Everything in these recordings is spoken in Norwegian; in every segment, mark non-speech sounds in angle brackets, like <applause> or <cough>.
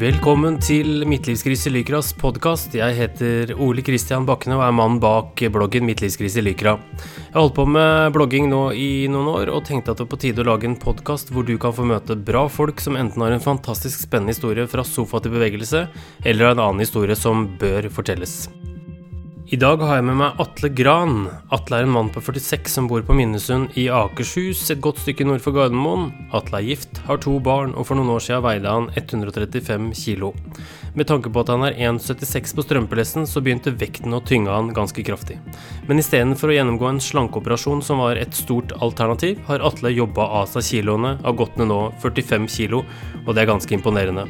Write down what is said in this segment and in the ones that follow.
Velkommen til Midtlivskrise Lykras podkast. Jeg heter Ole Kristian Bakkene og er mannen bak bloggen Midtlivskrise Lykra. Jeg har holdt på med blogging nå i noen år og tenkte at det var på tide å lage en podkast hvor du kan få møte bra folk som enten har en fantastisk spennende historie fra sofa til bevegelse, eller en annen historie som bør fortelles. I dag har jeg med meg Atle Gran. Atle er en mann på 46 som bor på Minnesund i Akershus, et godt stykke nord for Gardermoen. Atle er gift, har to barn, og for noen år siden veide han 135 kilo. Med tanke på at han er 1,76 på strømpelesten, så begynte vekten å tynge han ganske kraftig. Men istedenfor å gjennomgå en slankeoperasjon som var et stort alternativ, har Atle jobba av seg kiloene, har gått ned nå 45 kilo, og det er ganske imponerende.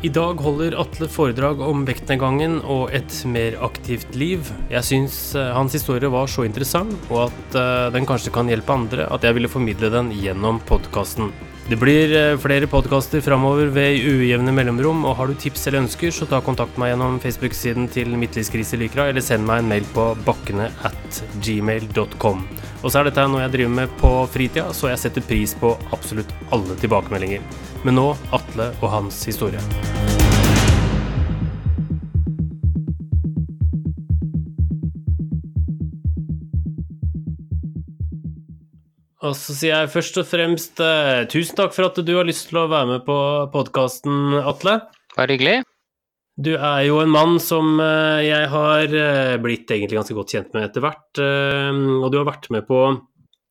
I dag holder Atle foredrag om vektnedgangen og et mer aktivt liv. Jeg syns eh, hans historie var så interessant, og at eh, den kanskje kan hjelpe andre, at jeg ville formidle den gjennom podkasten. Det blir eh, flere podkaster framover ved ujevne mellomrom, og har du tips eller ønsker, så ta kontakt med meg gjennom Facebook-siden til Midtlivskrise Lykra, eller send meg en mail på bakkene at gmail.com. Og så er dette noe jeg driver med på fritida, så jeg setter pris på absolutt alle tilbakemeldinger. Men nå Atle og hans historie. Og så sier jeg først og fremst eh, tusen takk for at du har lyst til å være med på podkasten, Atle. Bare hyggelig. Du er jo en mann som eh, jeg har eh, blitt egentlig ganske godt kjent med etter hvert. Eh, og du har vært med på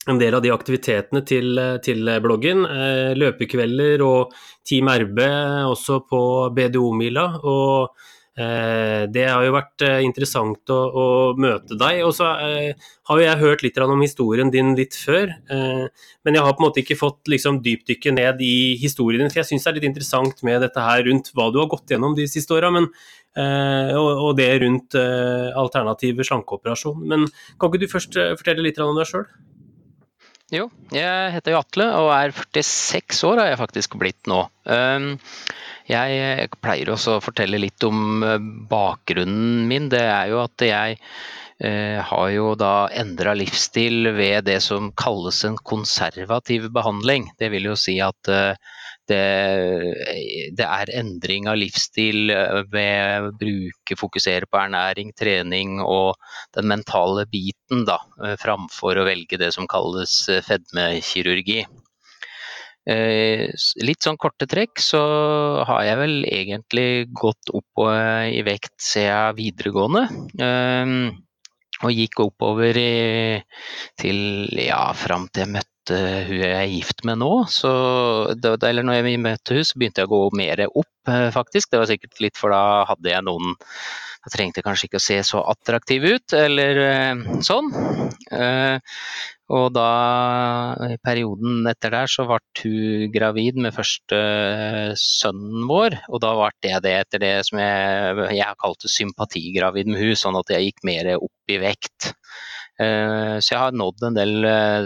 en del av de aktivitetene til, til bloggen. Eh, løpekvelder og Team RB også på BDO-mila. Og eh, det har jo vært eh, interessant å, å møte deg. Og så eh, har jo jeg hørt litt om historien din litt før, eh, men jeg har på en måte ikke fått liksom, dypdykke ned i historien din, for jeg syns det er litt interessant med dette her rundt hva du har gått gjennom de siste åra. Og, det rundt alternativ slankeoperasjon. Men kan ikke du først fortelle litt om deg sjøl? Jo, jeg heter jo Atle og er 46 år har jeg faktisk blitt nå. Ehm, jeg pleier også å fortelle litt om eh, bakgrunnen min. Det er jo at jeg eh, har jo da endra livsstil ved det som kalles en konservativ behandling. Det vil jo si at eh, det, det, er endring av livsstil eh, ved å bruke, fokusere på ernæring, trening og den mentale biten, da, eh, framfor å velge det som kalles eh, fedmekirurgi. Litt sånn korte trekk så har jeg vel egentlig gått opp i vekt siden videregående. Og gikk oppover til ja, fram til jeg møtte hun jeg er gift med nå, så eller når jeg møtte hun, så begynte jeg å gå mer opp, eh, faktisk. Det var sikkert litt for da hadde jeg noen Jeg trengte kanskje ikke å se så attraktiv ut, eller eh, sånn. Eh, og da, i perioden etter der, så ble hun gravid med første sønnen vår. Og da ble det det etter det som jeg, jeg kalte sympatigravid med hun, sånn at jeg gikk mer opp i vekt. Så jeg har nådd en del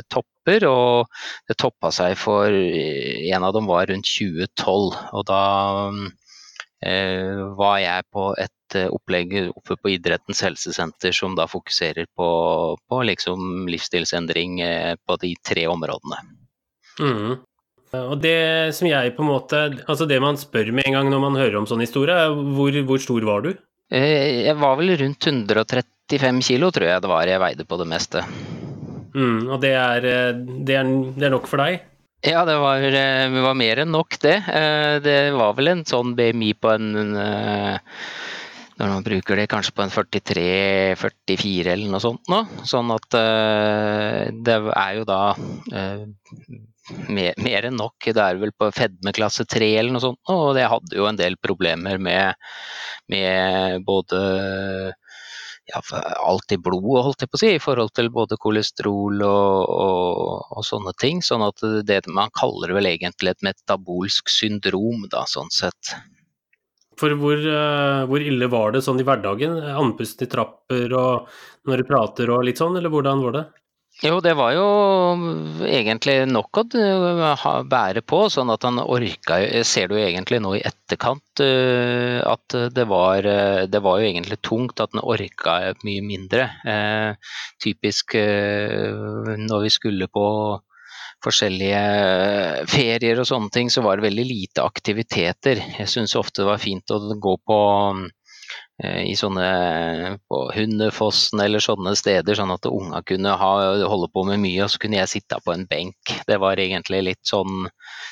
topp topper, og det toppa seg for En av dem var rundt 2012. Og da eh, var jeg på et eh, opplegg oppe på Idrettens helsesenter som da fokuserer på, på liksom livsstilsendring eh, på de tre områdene. Mm. Og det som jeg på en måte Altså det man spør med en gang når man hører om sånn historie, hvor, hvor stor var du? Eh, jeg var vel rundt 135 kilo, tror jeg det var jeg veide på det meste. Mm, og det er, det, er, det er, nok for deg? Ja, det var, det var, mer enn nok, det. Det var vel en sånn BMI på en Når man bruker det kanskje på en 43-44 eller noe sånt nå. Sånn at det er jo da mer, mer, enn nok. Det er vel på fedmeklasse 3 eller noe sånt. nå, Og det hadde jo en del problemer med, med både ja, alt i blodet, holdt jeg på å si, i forhold til både kolesterol og, og, og, sånne ting. Sånn at det man kaller vel egentlig et metabolsk syndrom, da, sånn sett. For hvor, uh, hvor, ille var det sånn i hverdagen? Andpusten i trapper og når du prater og litt sånn, eller hvordan var det? Jo, det var jo egentlig nok å bære på, sånn at han orka Ser du egentlig nå i etterkant eh, at det var, eh, det var jo egentlig tungt at han orka mye mindre. Eh, typisk når vi skulle på forskjellige ferier og sånne ting, så var det veldig lite aktiviteter. Jeg syns ofte det var fint å gå på Eh, i sånne på Hundefossen eller sånne steder, sånn at unga kunne ha, holde på med mye, og så kunne jeg sitte på en benk. Det var egentlig litt sånn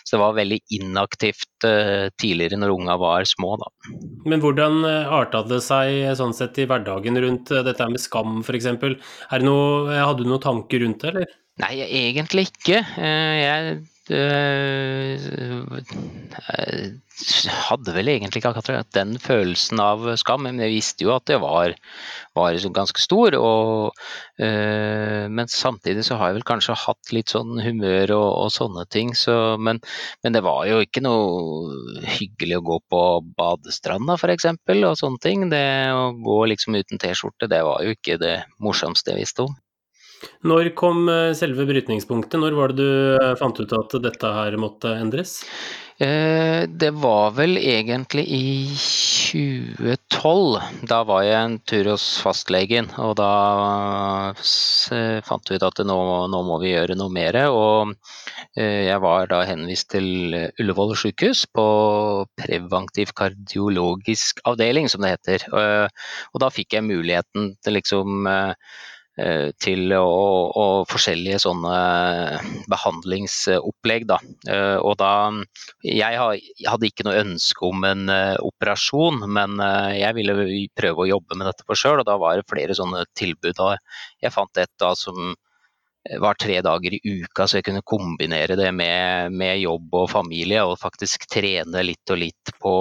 Så det var veldig inaktivt uh, tidligere når unga var små, da. Men hvordan arta det seg sånn sett i hverdagen rundt dette med skam f.eks.? Hadde du noen tanker rundt det, eller? Nei, egentlig ikke. Jeg Eh, hadde vel egentlig ikke akkurat den følelsen av skam, men jeg visste jo at det var, var liksom ganske stor. Og, øh, men samtidig så har jeg vel kanskje hatt litt sånn humør og, og sånne ting. Så, men, men, det var jo ikke noe hyggelig å gå på badestranda f.eks. og sånne ting. Det å gå liksom uten T-skjorte, det var jo ikke det morsomste jeg visste om. Når kom eh, selve brytningspunktet? Når var det du eh, fant ut at dette her måtte endres? Eh, det var vel egentlig i 2012. Da var jeg en tur hos fastlegen, og da fant vi ut at nå, nå må vi gjøre noe mer. Og jeg var da henvist til Ullevål sykehus på preventiv kardiologisk avdeling, som det heter. Og da fikk jeg muligheten til liksom til og, og, forskjellige sånne behandlingsopplegg. Da. Eh, og da jeg, hadde ikke noe ønske om en eh, operasjon, men jeg ville prøve å jobbe med dette for sjøl, og da var det flere sånne tilbud. Jeg fant et da som var tre dager i uka, så jeg kunne kombinere det med, med jobb og familie, og faktisk trene litt og litt på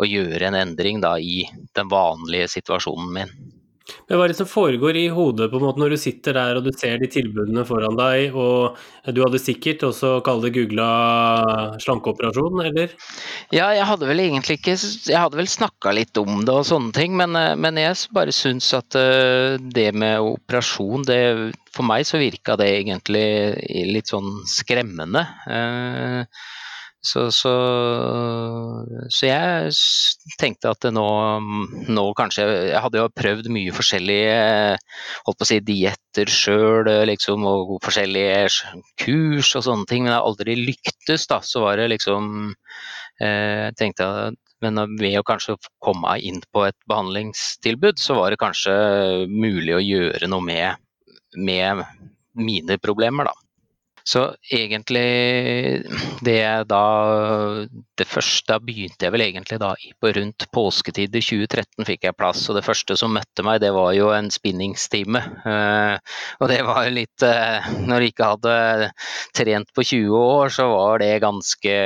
å gjøre en endring da, i den vanlige situasjonen min. Men Hva er det som foregår i hodet på en måte når du sitter der og du ser de tilbudene foran deg, og du hadde sikkert også kall det googla slankeoperasjon, eller? Ja, jeg hadde vel egentlig ikke Jeg hadde vel snakka litt om det og sånne ting, men, eh, men jeg bare syns at eh, det med operasjon, det For meg så virka det egentlig litt sånn skremmende. Eh, så, så, så, jeg tenkte at nå, nå, kanskje Jeg hadde jo prøvd mye forskjellige holdt på å si dietter sjøl, liksom, og forskjellige kurs og sånne ting, men jeg har aldri lyktes. da, Så var det liksom eh, tenkte at men ved å kanskje komme inn på et behandlingstilbud, så var det kanskje mulig å gjøre noe med, med mine problemer, da. Så egentlig det da Det første begynte jeg vel egentlig da på rundt påsketid i 2013 fikk jeg plass. Og det første som møtte meg, det var jo en spinningstime. Eh, og det var jo litt eh, Når jeg ikke hadde trent på 20 år, så var det ganske,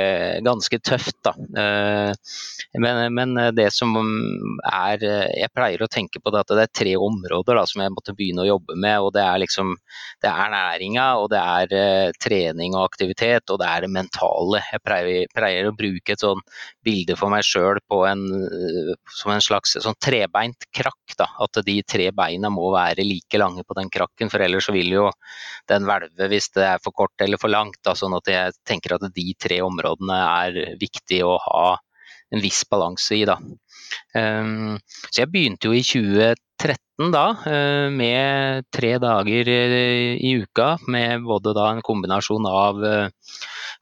ganske tøft, da. Eh, men, men, det som er Jeg pleier å tenke på det at det er tre områder da, som jeg måtte begynne å jobbe med. Og det er liksom Det er næringa, og det er trening og aktivitet, og det er det mentale. Jeg pleier, å bruke et sånn bilde for meg sjøl som en slags sånn trebeint krakk. Da. At de tre beina må være like lange på den krakken, for ellers vil jo den hvelve hvis det er for kort eller for langt. Da. Sånn at jeg tenker at de tre områdene er viktig å ha en viss balanse i. Da. Um, så jeg begynte jo i 2013 da, uh, med tre dager uh, i uka, med både da en kombinasjon av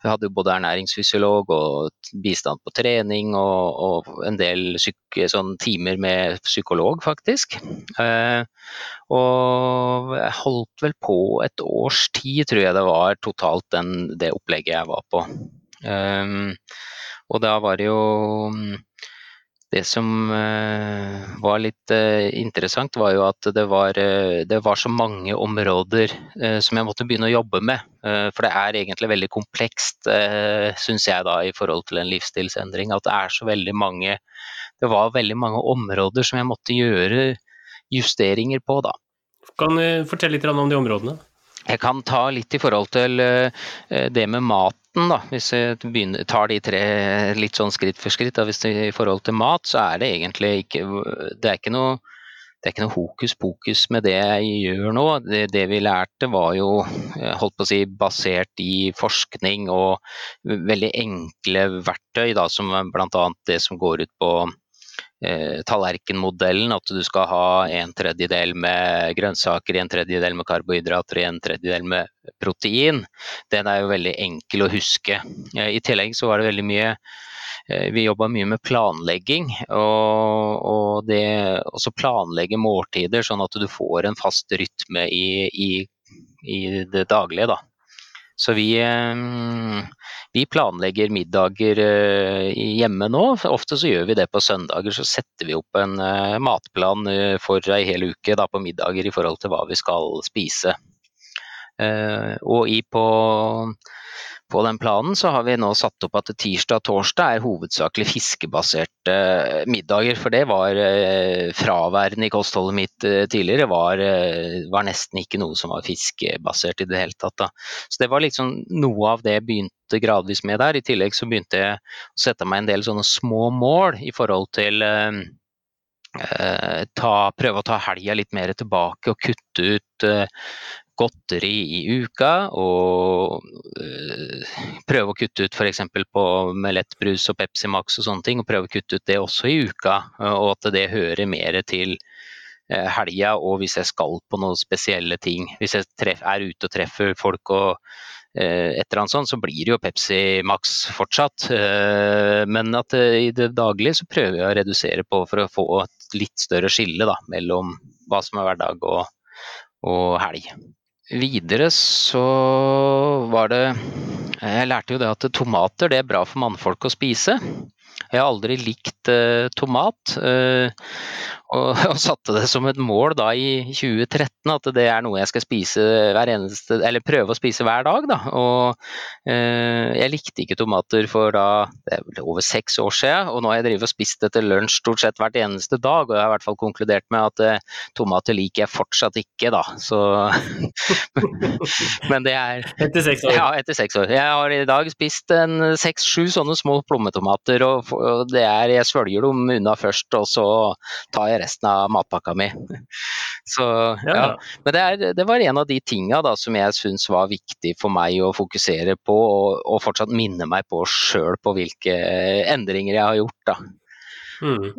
Vi hadde jo både ernæringsfysiolog og bistand på trening og, og en del syke, sånn timer med psykolog, faktisk. og jeg holdt vel på et års tid, tror jeg det var totalt den, det opplegget jeg var på. Um, og da var det jo mm, det som uh, var litt uh, interessant, var jo at det var, uh, det var så mange områder som jeg måtte begynne å jobbe med. for det er egentlig veldig komplekst, syns jeg da, i forhold til en livsstilsendring. At det er så veldig mange Det var veldig mange områder som jeg måtte gjøre justeringer på, da. Kan du fortelle litt om de områdene? Jeg kan ta litt i forhold til det med mat maten, da, hvis jeg begynner, tar de tre litt sånn skritt for skritt, da, det, i forhold til mat, så er det egentlig ikke Det er ikke noe, er ikke noe hokus pokus med det jeg gjør nå. Det, det, vi lærte var jo holdt på å si, basert i forskning og veldig enkle verktøy, da, som bl.a. det som går ut på eh, tallerkenmodellen, at du skal ha en tredjedel med grønnsaker, en tredjedel med karbohydrater og en tredjedel med protein, den er jo veldig enkel å huske. Eh, I tillegg så var det veldig mye eh, vi jobba mye med planlegging, og, og det også planlegge måltider sånn at du får en fast rytme i, i, i det daglige. da. Så vi, eh, vi, planlegger middager eh, hjemme nå. Ofte så gjør vi det på søndager. Så setter vi opp en eh, matplan for ei hel uke da, på middager i forhold til hva vi skal spise. Og i på på den planen så har vi nå satt opp at tirsdag og torsdag er hovedsakelig fiskebaserte eh, middager. For det var eh, fraværende i kostholdet mitt eh, tidligere. Var, var nesten ikke noe som var fiskebasert i det hele tatt. Da. Så det var liksom noe av det jeg begynte gradvis med der. I tillegg så begynte jeg å sette meg en del sånne små mål i forhold til ta, prøve å ta helga litt mer tilbake og kutte ut godteri i uka, og øh, prøve å kutte ut f.eks. med lettbrus og Pepsi Max og sånne ting, og prøve å kutte ut det også i uka. Og at det hører mer til øh, helga, og hvis jeg skal på noen spesielle ting. Hvis jeg treff, er ute og treffer folk og øh, et eller annet sånt, så blir det jo Pepsi Max fortsatt. Men at i det daglige så prøver jeg å redusere på for å få et litt større skille da, mellom hva som er hverdag og, og helg. Videre så var det Jeg lærte jo det at tomater det er bra for mannfolk å spise. Jeg har aldri likt eh, tomat. eh, og, <laughs> og, satte det som et mål da i 2013 at det er noe jeg skal spise hver eneste, eller prøve å spise hver dag. Da. Og eh, jeg likte ikke tomater for da det er over seks år siden, og nå har jeg drevet og spist det til lunsj stort sett hvert eneste dag. Og jeg har i hvert fall konkludert med at tomater liker jeg fortsatt ikke, da. Så <laughs> Men det er Etter seks år? Ja, etter seks år. Jeg har i dag spist en seks-sju sånne små plommetomater. og og det er, jeg svølger dem unna først, og så tar jeg resten av matpakka mi. <laughs> Så, ja. Men det, er, det, var en av de tinga da, som jeg syns var viktig for meg å fokusere på, og, og fortsatt minne meg på sjøl på hvilke endringer jeg har gjort. da. Mm.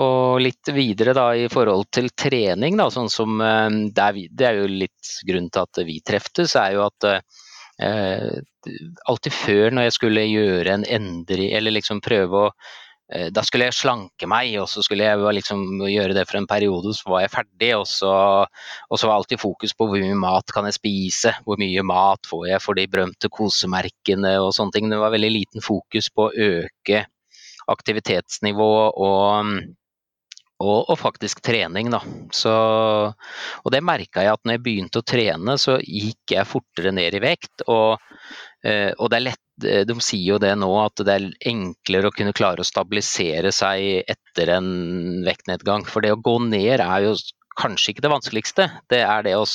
Og litt videre da i forhold til trening, da, sånn som eh, det er, det er, jo litt grunnen til at vi treftes, er jo at eh, alltid før når jeg skulle gjøre en endring, eller liksom prøve å eh, da skulle jeg slanke meg, og så skulle jeg liksom gjøre det for en periode, så var jeg ferdig. Og så, og så var alltid fokus på hvor mye mat kan jeg spise, hvor mye mat får jeg for de berømte kosemerkene og sånne ting. Det var veldig liten fokus på å øke aktivitetsnivået og og, og, faktisk trening, da. Så, og det merka jeg at når jeg begynte å trene, så gikk jeg fortere ned i vekt. Og, eh, og det er lett, eh, de sier jo det nå, at det er enklere å kunne klare å stabilisere seg etter en vektnedgang. For det å gå ned er jo kanskje ikke det vanskeligste. Det er det å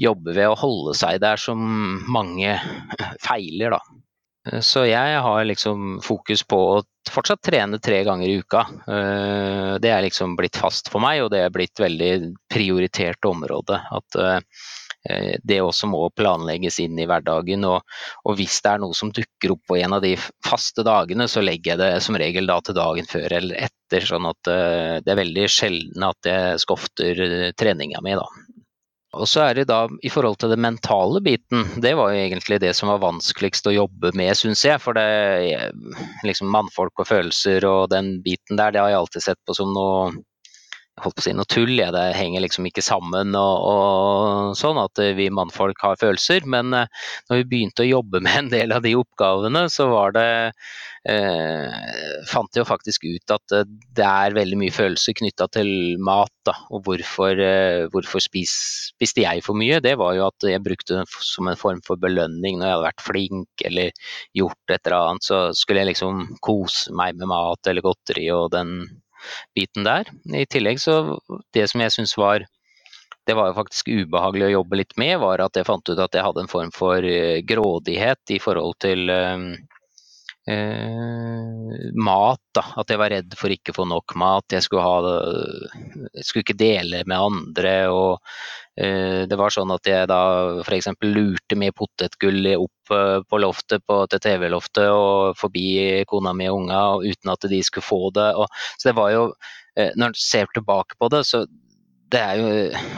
jobbe ved å holde seg der som mange feiler, da. Eh, så jeg har liksom fokus på å fortsatt trene tre ganger i uka. Eh, det er liksom blitt fast for meg, og det er blitt veldig prioritert område. At eh, det også må planlegges inn i hverdagen. Og, og, hvis det er noe som dukker opp på en av de faste dagene, så legger jeg det som regel da til dagen før eller etter. Sånn at det er veldig sjelden at jeg skofter treninga mi, da. Og så er det da i forhold til den mentale biten, det var jo egentlig det som var vanskeligst å jobbe med, syns jeg. For det liksom mannfolk og følelser og den biten der, det har jeg alltid sett på som noe holdt på å si noe tull, det henger liksom ikke sammen og, og, sånn at vi mannfolk har følelser. Men eh, når vi begynte å jobbe med en del av de oppgavene, så var det eh, fant jeg jo faktisk ut at eh, det er veldig mye følelser knytta til mat. Da, og hvorfor, eh, hvorfor spis, spiste jeg for mye? Det var jo at jeg brukte det som en form for belønning når jeg hadde vært flink eller gjort et eller annet. Så skulle jeg liksom kose meg med mat eller godteri og den biten der. I tillegg så det som jeg syns var det var jo faktisk ubehagelig å jobbe litt med, var at jeg fant ut at jeg hadde en form for eh, grådighet i forhold til eh, mat, da. At jeg var redd for ikke å få nok mat. Jeg skulle, ha, jeg skulle ikke dele med andre. og eh, Det var sånn at jeg da f.eks. lurte med potetgull opp eh, på loftet på TV-loftet og forbi kona mi og unga uten at de skulle få det. Og, så det var jo, eh, Når en ser tilbake på det, så det er jo,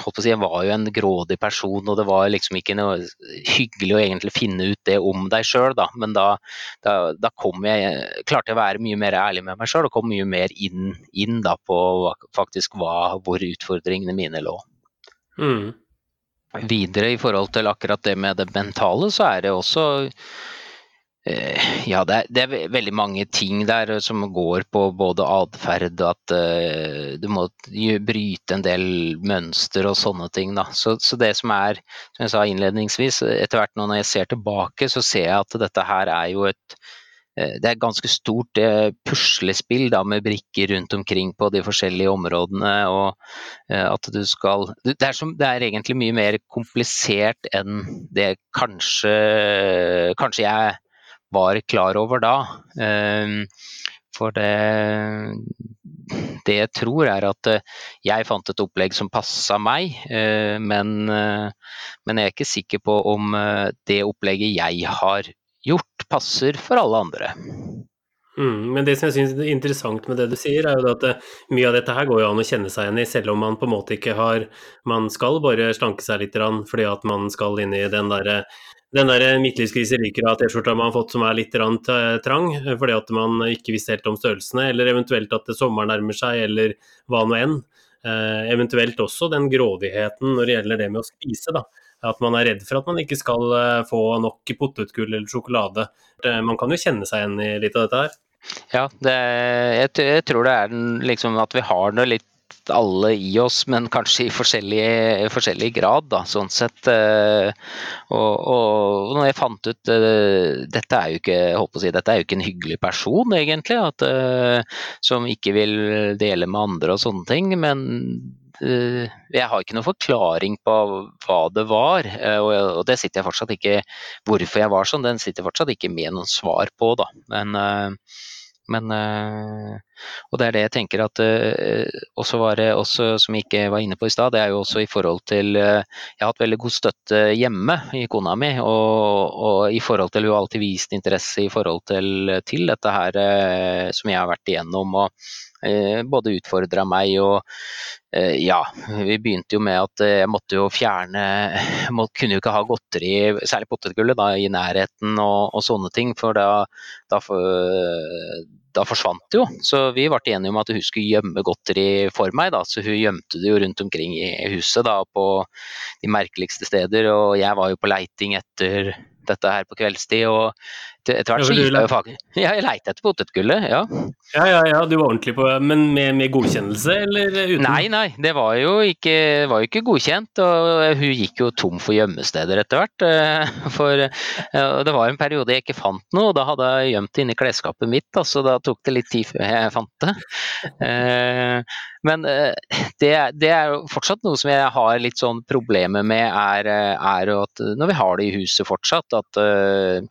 holdt på å si, jeg var jo en grådig person, og det var liksom ikke noe hyggelig å egentlig finne ut det om deg sjøl. Men da, da, da, kom jeg Klarte jeg å være mye mer ærlig med meg sjøl og kom mye mer inn, inn da på faktisk hva, hvor utfordringene mine lå. Mm. Videre i forhold til akkurat det med det mentale, så er det også ja, det er, det er, veldig mange ting der som går på både atferd at uh, du må bryte en del mønster og sånne ting. Da. Så, så, det som er, som jeg sa innledningsvis, etter hvert når jeg ser tilbake, så ser jeg at dette her er jo et det er et ganske stort puslespill da, med brikker rundt omkring på de forskjellige områdene. og at du skal det er, som, det er egentlig mye mer komplisert enn det kanskje, kanskje jeg var klar over da. Ehm, for det, det jeg tror er at eh, jeg fant et opplegg som passa meg, eh, men, eh, men, jeg er ikke sikker på om det opplegget jeg har gjort, passer for alle andre. Mm, men det som jeg synes er interessant med det du sier, er jo at mye av dette her går jo an å kjenne seg igjen i, selv om man på en måte ikke har Man skal bare slanke seg litt fordi at man skal inn i den derre den der midtlivskrise liker av T-skjorta man har fått som er litt trang, fordi at man ikke visste helt om størrelsene, eller eventuelt at sommeren nærmer seg, eller hva nå enn. Eh, eventuelt også den grådigheten når det gjelder det med å spise. da. At man er redd for at man ikke skal eh, få nok potetgull eller sjokolade. Eh, man kan jo kjenne seg igjen i litt av dette her. Ja, det, jeg, jeg, tror det er den, liksom at vi har det litt alle i oss, men kanskje i forskjellig, forskjellig grad, da, sånn sett. Eh, og, og når jeg fant ut uh, Dette er jo ikke håper å si, dette er jo ikke en hyggelig person, egentlig, at, uh, som ikke vil dele med andre og sånne ting. Men jeg har ikke noen forklaring på hva det var, og, det sitter jeg fortsatt ikke Hvorfor jeg var sånn, den sitter jeg fortsatt ikke med noen svar på, da. Men men eh, Og det er det jeg tenker at eh, også var det også, som jeg ikke var inne på i stad, det er jo også i forhold til eh, Jeg har hatt veldig god støtte hjemme i kona mi, og, og i forhold til Hun har alltid vist interesse i forhold til, til dette her som jeg har vært igjennom. og både utfordra meg og ja, vi begynte jo med at jeg måtte jo fjerne <laughs> må, Kunne jo ikke ha godteri, særlig potetgullet, da, i nærheten og, og sånne ting. For da, da, da forsvant det jo. Så vi ble enige om at hun skulle gjemme godteri for meg. Da. Så hun gjemte det jo rundt omkring i huset da, på de merkeligste steder. Og jeg var jo på leiting etter dette her på kveldstid. og etter hvert så gikk jeg jo fag... <laughs> Ja, jeg leita etter potetgullet, ja. Ja, ja, ja, du var ordentlig på Men med, med godkjennelse, eller uten? Nei, nei, det var jo ikke, var jo ikke godkjent. Og hun gikk jo tom for gjemmesteder etter hvert. Eh, <laughs> for det var en periode jeg ikke fant noe, og da hadde jeg gjemt det inni klesskapet mitt, så altså, da tok det litt tid før jeg fant det. <laughs> Eh, men eh, det, det er jo fortsatt noe som jeg har litt sånn problemer med, er, er at når vi har det i huset fortsatt, at Eh,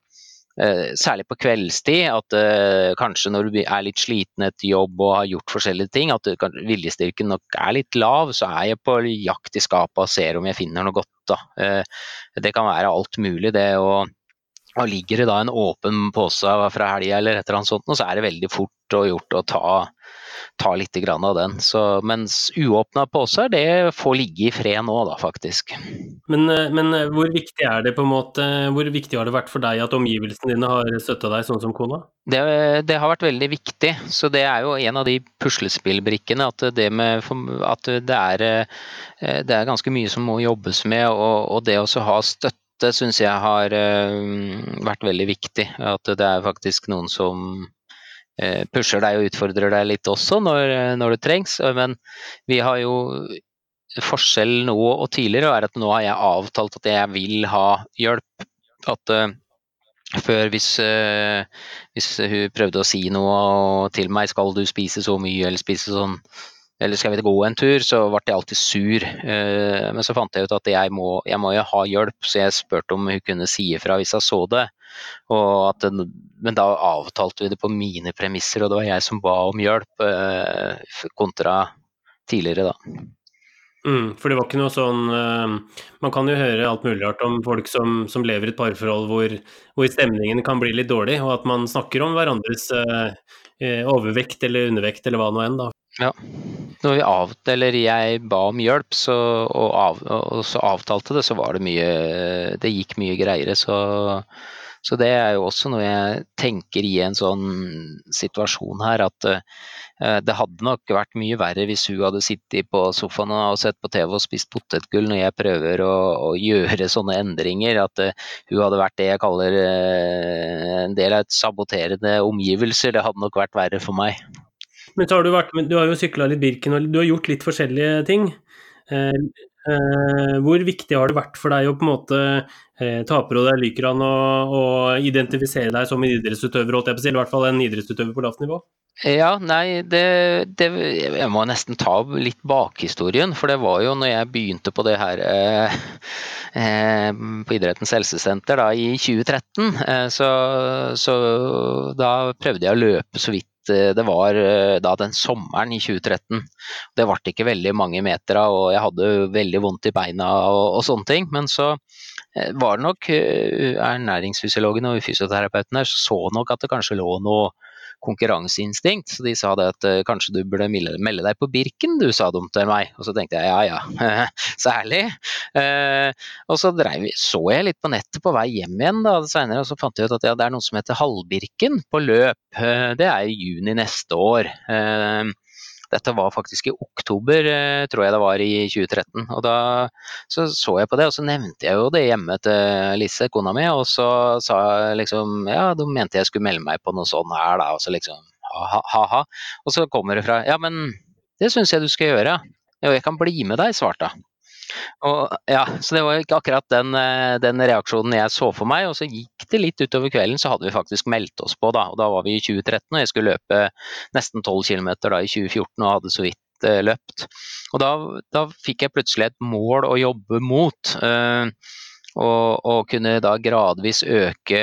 særlig på kveldstid, at uh, kanskje når du er litt sliten etter jobb og har gjort forskjellige ting, at uh, viljestyrken nok er litt lav, så er jeg på jakt i skapet og ser om jeg finner noe godt. Uh, det kan være alt mulig, det. Og, og ligger det da en åpen pose fra helga eller et eller annet sånt, så er det veldig fort og gjort å ta ta litt av den. Så, mens uåpna poser, det får ligge i fred nå, da, faktisk. Men, eh, men, eh, hvor viktig er det på en måte, hvor viktig har det vært for deg at omgivelsene dine har støtta deg, sånn som kona? Det, det, har vært veldig viktig. Så det er jo en av de puslespillbrikkene. At det, med, at det, er, eh, det er ganske mye som må jobbes med. Og, og det å ha støtte syns jeg har vært veldig viktig. At det er faktisk noen som pusher deg og utfordrer deg litt også når, når, det trengs. Men vi har jo forskjell nå og tidligere er at nå har jeg avtalt at jeg vil ha hjelp. At uh, før hvis, uh, hvis, hun prøvde å si noe til meg, skal du spise så mye eller spise sånn eller skal vi gå en tur, så ble jeg alltid sur. Men så fant jeg ut at jeg må, jeg må jo ha hjelp, så jeg spurte om hun kunne si ifra hvis jeg så det. Og det, men da avtalte vi det på mine premisser, og det var jeg som ba om hjelp, eh, kontra tidligere, da. Mm, for det var ikke noe sånn uh, Man kan jo høre alt mulig rart om folk som, som lever i et parforhold hvor, hvor, stemningen kan bli litt dårlig, og at man snakker om hverandres uh, overvekt eller undervekt eller hva nå enn, da. Ja. Når vi av, eller jeg ba om hjelp så, og, av, og, så avtalte det, så var det mye Det gikk mye greiere, så, så det er jo også noe jeg tenker i en sånn situasjon her, at uh, det hadde nok vært mye verre hvis hun hadde sittet på sofaen og sett på TV og spist potetgull når jeg prøver å, å gjøre sånne endringer. At uh, hun hadde vært det jeg kaller uh, en del av et saboterende omgivelser. Det hadde nok vært verre for meg. Men har du vært Du har jo sykla litt Birken, og du har gjort litt forskjellige ting. Eh, eh, hvor viktig har det vært for deg å på en måte eh, ta på deg han å, å, identifisere deg som en idrettsutøver, holdt jeg på å si, i hvert fall en idrettsutøver på lavt nivå? Ja, nei, det, det, Jeg må nesten ta litt bakhistorien. For det var jo når jeg begynte på det her eh, eh, på Idrettens helsesenter da, i 2013, eh, så, så da prøvde jeg å løpe så vidt Eh, det var da den sommeren i 2013. Det ble ikke veldig mange meter av, og jeg hadde veldig vondt i beina og, og sånne ting. Men så var det nok ernæringsfysiologen og fysioterapeuten her så nok at det kanskje lå noe konkurranseinstinkt. Så de sa det at uh, kanskje du burde melde deg på Birken, du, sa de til meg. Og så tenkte jeg ja ja, <laughs> særlig. Og så drev, så jeg litt på nettet på vei hjem igjen da, senere, og så fant jeg ut at ja, det er noe som heter Halvbirken på løp. Det er i juni neste år. Dette var faktisk i oktober, tror jeg det var, i 2013. Og da så, så jeg på det, og så nevnte jeg jo det hjemme til Lise, kona mi, og så sa jeg liksom Ja, de mente jeg skulle melde meg på noe sånn her, da. Og så liksom ha-ha. Og så kommer det fra Ja, men det syns jeg du skal gjøre. Jo, jeg kan bli med deg, svarte hun. Og, ja, så det var ikke akkurat den, eh, den, reaksjonen jeg så for meg. Og så gikk det litt utover kvelden, så hadde vi faktisk meldt oss på, da. Og da var vi i 2013, og jeg skulle løpe nesten 12 km da i 2014 og hadde så vidt uh, løpt. Og da, da, fikk jeg plutselig et mål å jobbe mot. Uh, og, og, kunne da gradvis øke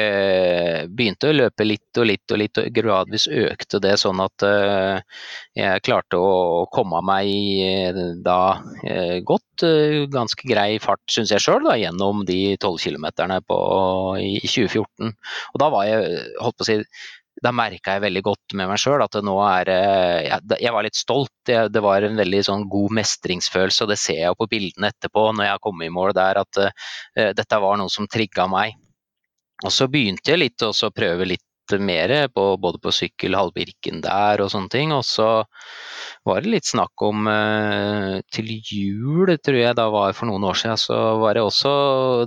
Begynte å løpe litt og litt og litt, og gradvis økte det sånn at uh, jeg klarte å komme meg uh, da uh, godt, ganske grei fart, syns jeg sjøl, gjennom de tolv kilometerne i 2014. Og da var jeg, holdt på å si da merka jeg veldig godt med meg sjøl at nå er Jeg var litt stolt. Det var en veldig sånn god mestringsfølelse, og det ser jeg på bildene etterpå når jeg har kommet i mål der, at uh, dette var noe som trigga meg. Og så begynte jeg litt å prøve litt mer, på, både på sykkel, halvbirken der og sånne ting. Og så var det litt snakk om til jul, tror jeg da var for noen år siden, så var det også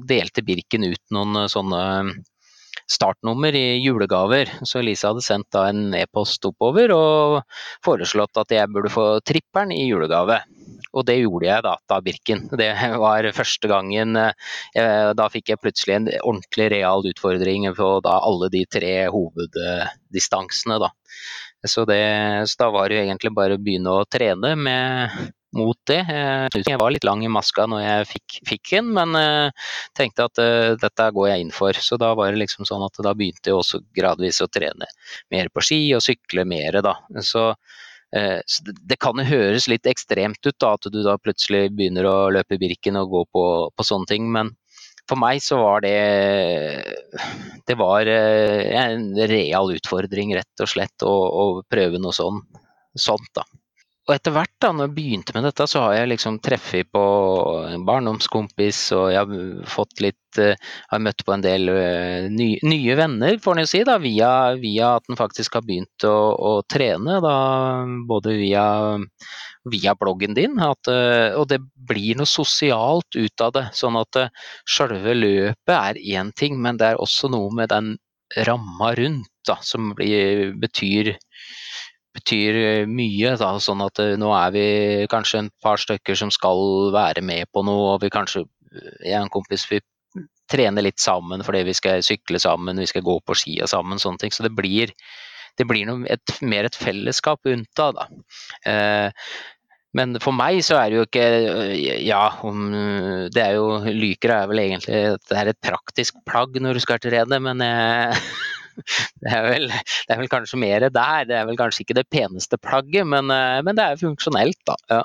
delte Birken ut noen sånne startnummer i julegaver. Så Elise hadde sendt da en e-post oppover og foreslått at jeg burde få tripperen i julegave. Og det gjorde jeg da, da Birken. Det var første gangen eh, Da fikk jeg plutselig en ordentlig real utfordring på da alle de tre hoveddistansene, da. Så, det, så da var det egentlig bare å begynne å trene med mot det. Jeg var litt lang i maska når jeg fikk, fikk den, men uh, tenkte at uh, dette går jeg inn for. Så da var det liksom sånn at da begynte jeg også gradvis å trene mer på ski og sykle mer, da. Så, uh, så det, det, kan jo høres litt ekstremt ut da, at du da plutselig begynner å løpe Birken og gå på, på sånne ting, men for meg så var det Det var en real utfordring, rett og slett, å, å prøve noe sånn, sånt, da og etter hvert, da når jeg begynte med dette, så har jeg liksom treffet på en barndomskompis, og jeg har fått litt uh, Har møtt på en del uh, nye, nye, venner, får en jo si, da, via, via, at en faktisk har begynt å, å trene. Da, både via, via bloggen din, at, uh, og det blir noe sosialt ut av det. Sånn at sjølve løpet er én ting, men det er også noe med den ramma rundt da, som blir, betyr betyr eh, mye. Da, sånn at eh, nå er vi kanskje en par stykker som skal være med på noe, og vi kanskje eh, Jeg og en kompis vi trener litt sammen fordi vi skal sykle sammen, vi skal gå på skia sammen, sånne ting. Så det blir, det blir noe, et, mer et fellesskap unnta. Da. Eh, men for meg så er det jo ikke Ja, om, det er jo Lykra er vel egentlig det er et praktisk plagg når du skal trene, men jeg, <laughs> det, er vel, det, er vel, kanskje mer der. Det er vel kanskje ikke det peneste plagget, men, eh, men det er funksjonelt, da. Ja.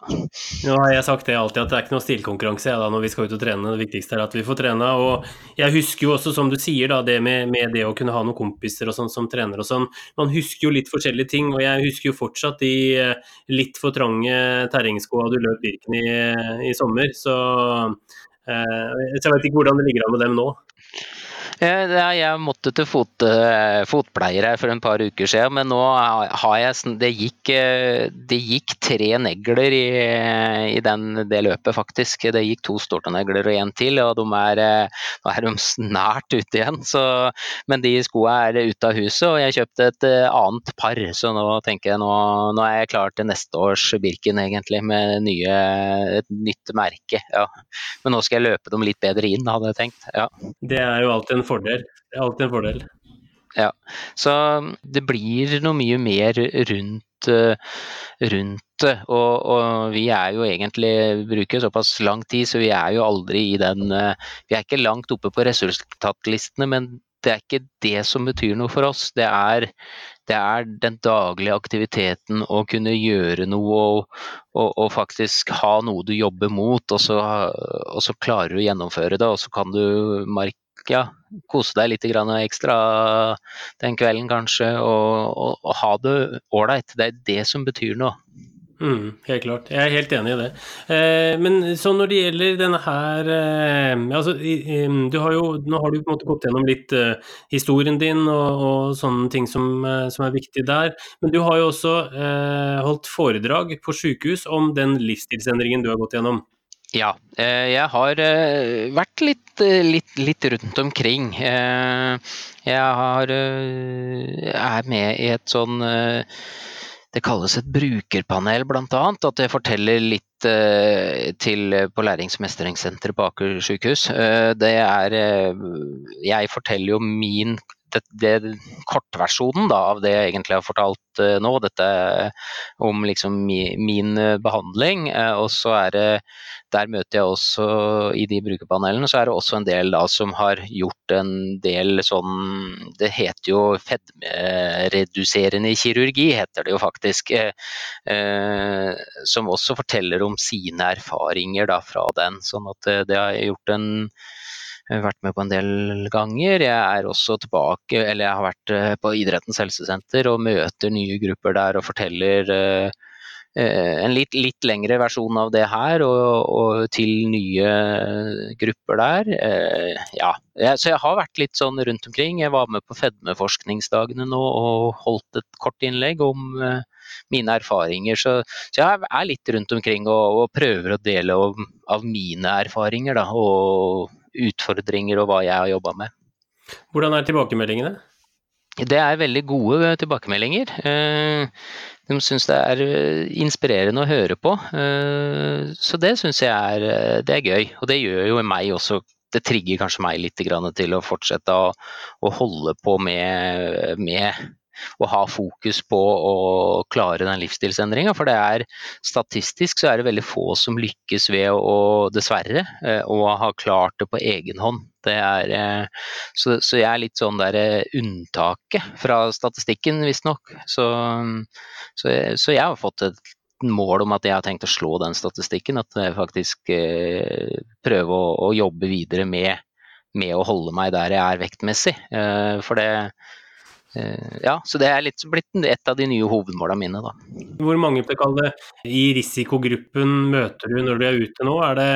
Har jeg sagt det alltid, at det er ikke noe stilkonkurranse ja, da, når vi skal ut og trene. Det viktigste er at vi får trene. Og jeg husker jo også, som du sier, da, det med, med det å kunne ha noen kompiser og sånn som trener og sånn. Man husker jo litt forskjellige ting, og jeg husker jo fortsatt de eh, litt for trange terrengskoa du løp Birken i, i sommer. Så, eh, så jeg vet ikke hvordan det ligger an med dem nå. Jeg måtte til fot, eh, fotpleier her for en par uker siden, men nå har jeg Det gikk, eh, det gikk tre negler i, i den, det løpet, faktisk. Det gikk to stortånegler og en til, og de er, eh, nå er de snart ute igjen. Så, men de skoa er ute av huset, og jeg kjøpte et annet par, så nå tenker jeg nå, nå er jeg klar til neste års Birken, egentlig, med nye, et nytt merke. Ja. Men nå skal jeg løpe dem litt bedre inn, hadde jeg tenkt. Ja. Det er jo alltid en fordel. Det er alltid en fordel. Ja, så det blir noe mye mer rundt, eh, rundt det. Og, og, vi er jo egentlig bruker såpass lang tid, så vi er jo aldri i den eh, Vi er ikke langt oppe på resultatlistene, men det er ikke det som betyr noe for oss. Det er, det er den daglige aktiviteten å kunne gjøre noe og, og, og, faktisk ha noe du jobber mot, og så, og så klarer du å gjennomføre det. Og så kan du mark ja, kose deg litt ekstra den kvelden kanskje, og, og, og ha det ålreit. Det er det som betyr noe. Mm, helt klart. Jeg er helt enig i det. Eh, men så når det gjelder denne her eh, altså, du har jo, Nå har du på en måte gått gjennom litt eh, historien din og, og sånne ting som, eh, som, er viktig der. Men du har jo også eh, holdt foredrag på sykehus om den livsstilsendringen du har gått gjennom. Ja, eh, jeg har eh, vært litt, eh, litt, litt rundt omkring. Jeg har, er med i et sånn det kalles et brukerpanel, bl.a. At jeg forteller litt til på Lærings- og mestringssenteret på Aker sykehus. Det er Jeg forteller jo min det, det, kortversjonen da, av det jeg egentlig har fortalt uh, nå. Dette om liksom mi, min uh, behandling. Uh, og så er det Der møter jeg også i de brukerpanelene, så er det også en del da som har gjort en del sånn Det heter jo fedmereduserende kirurgi, heter det jo faktisk. som også forteller om sine erfaringer da fra den. Sånn at det har gjort en vært med på en del ganger. Jeg er også tilbake, eller jeg har vært eh, på Idrettens helsesenter og møter nye grupper der og forteller eh, eh, en litt, litt, lengre versjon av det her, og, og til nye grupper der. Ja, så jeg har vært litt sånn rundt omkring. Jeg var med på fedmeforskningsdagene nå og holdt et kort innlegg om mine erfaringer. Så, så jeg er litt rundt omkring og, og prøver å dele av, av mine erfaringer. Da, og utfordringer og hva jeg har jobba med. Hvordan er tilbakemeldingene? Det er veldig gode tilbakemeldinger. Eh, de syns det er eh, inspirerende å høre på. Eh, så det syns jeg er, det er gøy. Og det gjør jo meg også det trigger kanskje meg litt til å fortsette å holde på med, med å ha fokus på å klare den livsstilsendringa. For det er statistisk så er det veldig få som lykkes ved å, dessverre, eh, å ha klart det på egen hånd. Det er, eh, så, så jeg er litt sånn der eh, unntaket fra statistikken, visstnok. Så, så, så jeg har fått et mål om at jeg har tenkt å slå den statistikken. At jeg faktisk prøver å, å, jobbe videre med, med, å holde meg der jeg er vektmessig. For det, ja, så det er litt blitt et av de nye hovedmålene mine, da. Hvor mange det, i risikogruppen møter du når du er ute nå? Er det,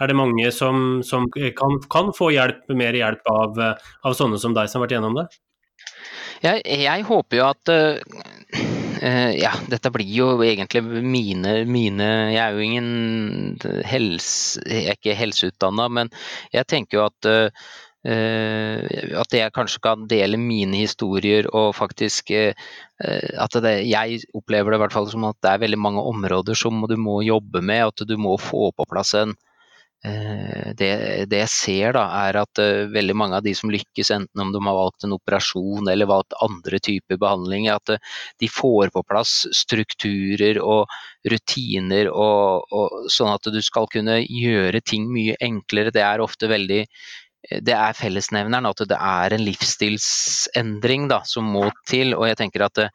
er det mange som, som kan, kan, få hjelp, mer hjelp av, av, sånne som deg som har vært gjennom det? Jeg, jeg håper jo at uh, ja, dette blir jo egentlig mine, mine Jeg er jo ingen helse, jeg er ikke helseutdanna, men jeg tenker jo at Uh, at jeg kanskje kan dele mine historier og faktisk uh, At det, jeg opplever det i hvert fall som at det er veldig mange områder som du må jobbe med. At du må få på plass en, det, det, jeg ser, da, er at veldig mange av de som lykkes, enten om de har valgt en operasjon eller valgt andre typer behandling, at de får på plass strukturer og rutiner, og, og, sånn at du skal kunne gjøre ting mye enklere. Det er ofte veldig det er fellesnevneren, at det er en livsstilsendring da, som må til. Og jeg tenker at det,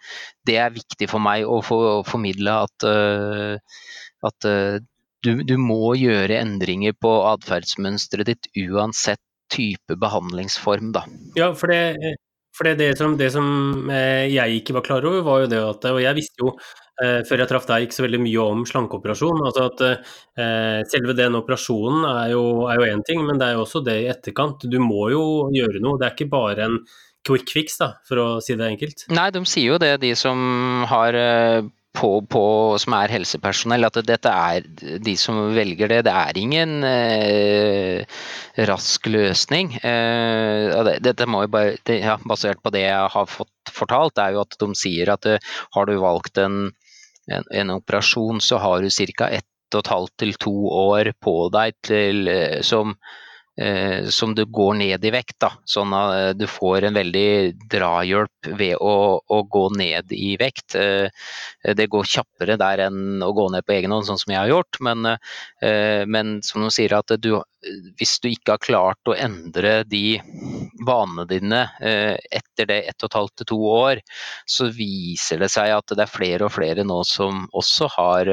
det er viktig for meg å, få, formidle at, uh, at uh, du, du, må gjøre endringer på atferdsmønsteret ditt uansett type behandlingsform. Da. Ja, for det, for det, det, som, det, som, eh, jeg ikke var klar over, var jo det at Og jeg visste jo eh, før jeg traff deg ikke så veldig mye om slankeoperasjon. Altså at eh, selve den operasjonen er jo én ting, men det er jo også det i etterkant. Du må jo gjøre noe. Det er ikke bare en quick fix, da, for å si det enkelt. Nei, de sier jo det, de som har eh, på, på, som er helsepersonell, at dette er de som velger det. Det er ingen eh, rask løsning. Eh, dette må jo bare, det, ja, Basert på det jeg har fått fortalt, er jo at de sier at eh, har du valgt en, en, en, operasjon, så har du ca. ett og et halvt til to år på deg til, eh, som som du går ned i vekt. Da. Sånn at eh, du får en veldig drahjelp ved å, å, gå ned i vekt. Eh, det går kjappere der enn å gå ned på egen hånd, sånn som jeg har gjort. Men, men som du sier, at du, hvis du ikke har klart å endre de vanene dine etter det ett og et halvt til to år, så viser det seg at det er flere og flere nå som også har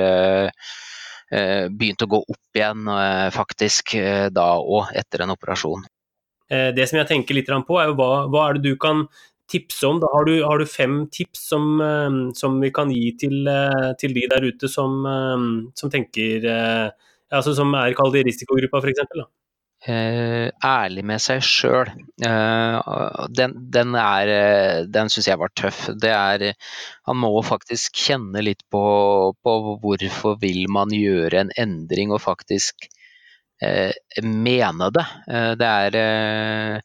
Eh, begynt å gå opp igjen eh, faktisk eh, da og etter en operasjon. Det som jeg tenker litt på er jo hva, hva er det du kan tipse om? Da har du, har du fem tips som, som, vi kan gi til, til de der ute som, som tenker altså som er kalt i risikogruppa f.eks.? Uh, ærlig med seg sjøl. Uh, den den, er, uh, den syns jeg var tøff. Det er Han må faktisk kjenne litt på, på hvorfor vil man gjøre en endring, og faktisk Eh, mene det. Eh, det er eh,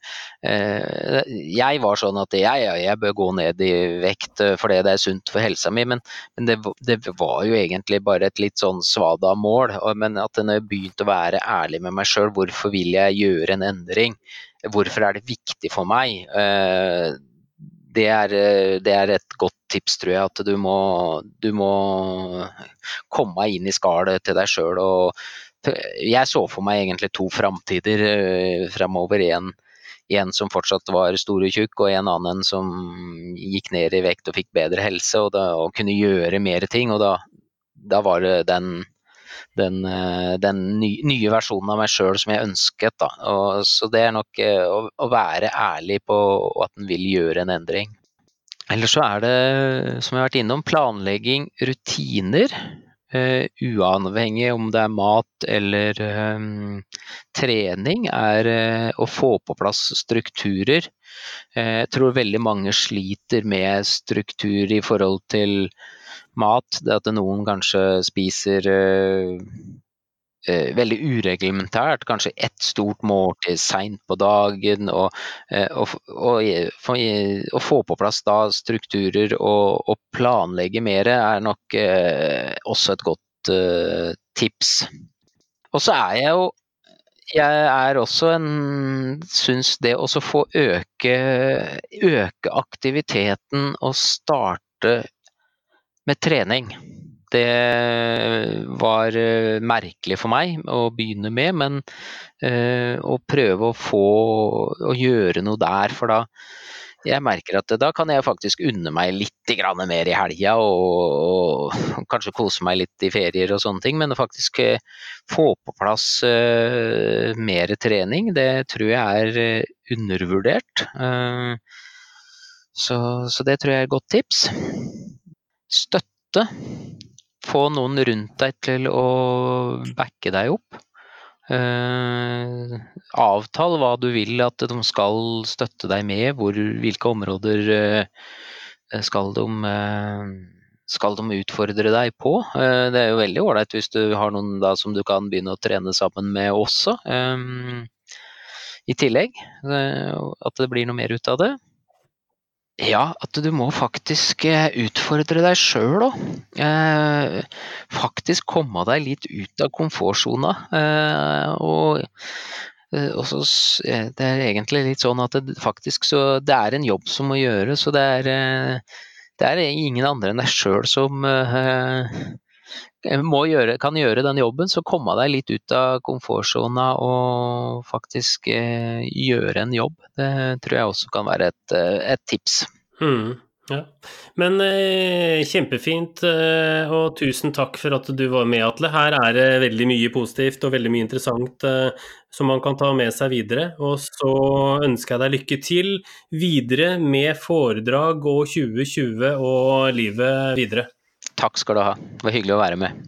Jeg var sånn at jeg, jeg bør gå ned i vekt fordi det er sunt for helsa mi, men, men det, det, var jo egentlig bare et litt sånn svada mål. Men at når jeg begynte å være ærlig med meg sjøl, hvorfor vil jeg gjøre en endring? Hvorfor er det viktig for meg? Det er, det er, et godt tips, tror jeg. At du må, du må komme inn i skallet til deg sjøl og jeg så for meg egentlig to framtider uh, fremover. En, en, som fortsatt var stor og tjukk, og en annen som gikk ned i vekt og fikk bedre helse og, da, og kunne gjøre mer ting. Og da, da var det den, den, uh, den ny, nye versjonen av meg sjøl som jeg ønsket. Da. Og, så det er nok uh, å, å, være ærlig på at en vil gjøre en endring. Eller så er det, som jeg har vært innom, planlegging, rutiner. Uh, uavhengig om det er mat eller um, trening, er uh, å få på plass strukturer. Uh, jeg tror veldig mange sliter med struktur i forhold til mat. Det at noen kanskje spiser eh, veldig ureglementært. Kanskje ett stort måltid seint på dagen. Og, eh, og, og, og, få på plass da strukturer og planlegge mer er nok eh, også et godt eh, tips. Og så er jeg jo jeg er også en Syns det å få øke, øke aktiviteten og starte med trening det var eh, merkelig for meg å begynne med, men uh, å prøve å få å gjøre noe der. For da jeg merker at da kan jeg faktisk unne meg litt mer i helga og, og, kanskje kose meg litt i ferier og sånne ting. Men å faktisk uh, få på plass uh, mer trening, det tror jeg er undervurdert. Så, så det tror jeg er et godt tips. Støtte få noen rundt deg til å backe deg opp. Uh, avtal hva du vil at de skal støtte deg med, hvor, hvilke områder uh, skal, de, uh, skal de utfordre deg på. det er jo veldig ålreit hvis du har noen da, som du kan begynne å trene sammen med også. Um, I tillegg, at det blir noe mer ut av det. Ja, at du må faktisk eh, utfordre deg sjøl òg. Eh, faktisk komme deg litt ut av komfortsona. Eh, og, og så, det er egentlig litt sånn at det faktisk så Det er en jobb som må gjøres, så det er, det er ingen andre enn deg sjøl som gjøre, kan gjøre den jobben. Så komme deg litt ut av komfortsona og faktisk eh, gjøre en jobb. Det tror jeg også kan være et, eh, et tips. Mm, ja. Men eh, kjempefint, eh, og tusen takk for at du var med, Atle. Her er det veldig mye positivt og veldig mye interessant eh, som man kan ta med seg videre. Og så ønsker jeg deg lykke til videre med foredrag og 2020 og livet videre. Takk skal du ha. Det var hyggelig å være med.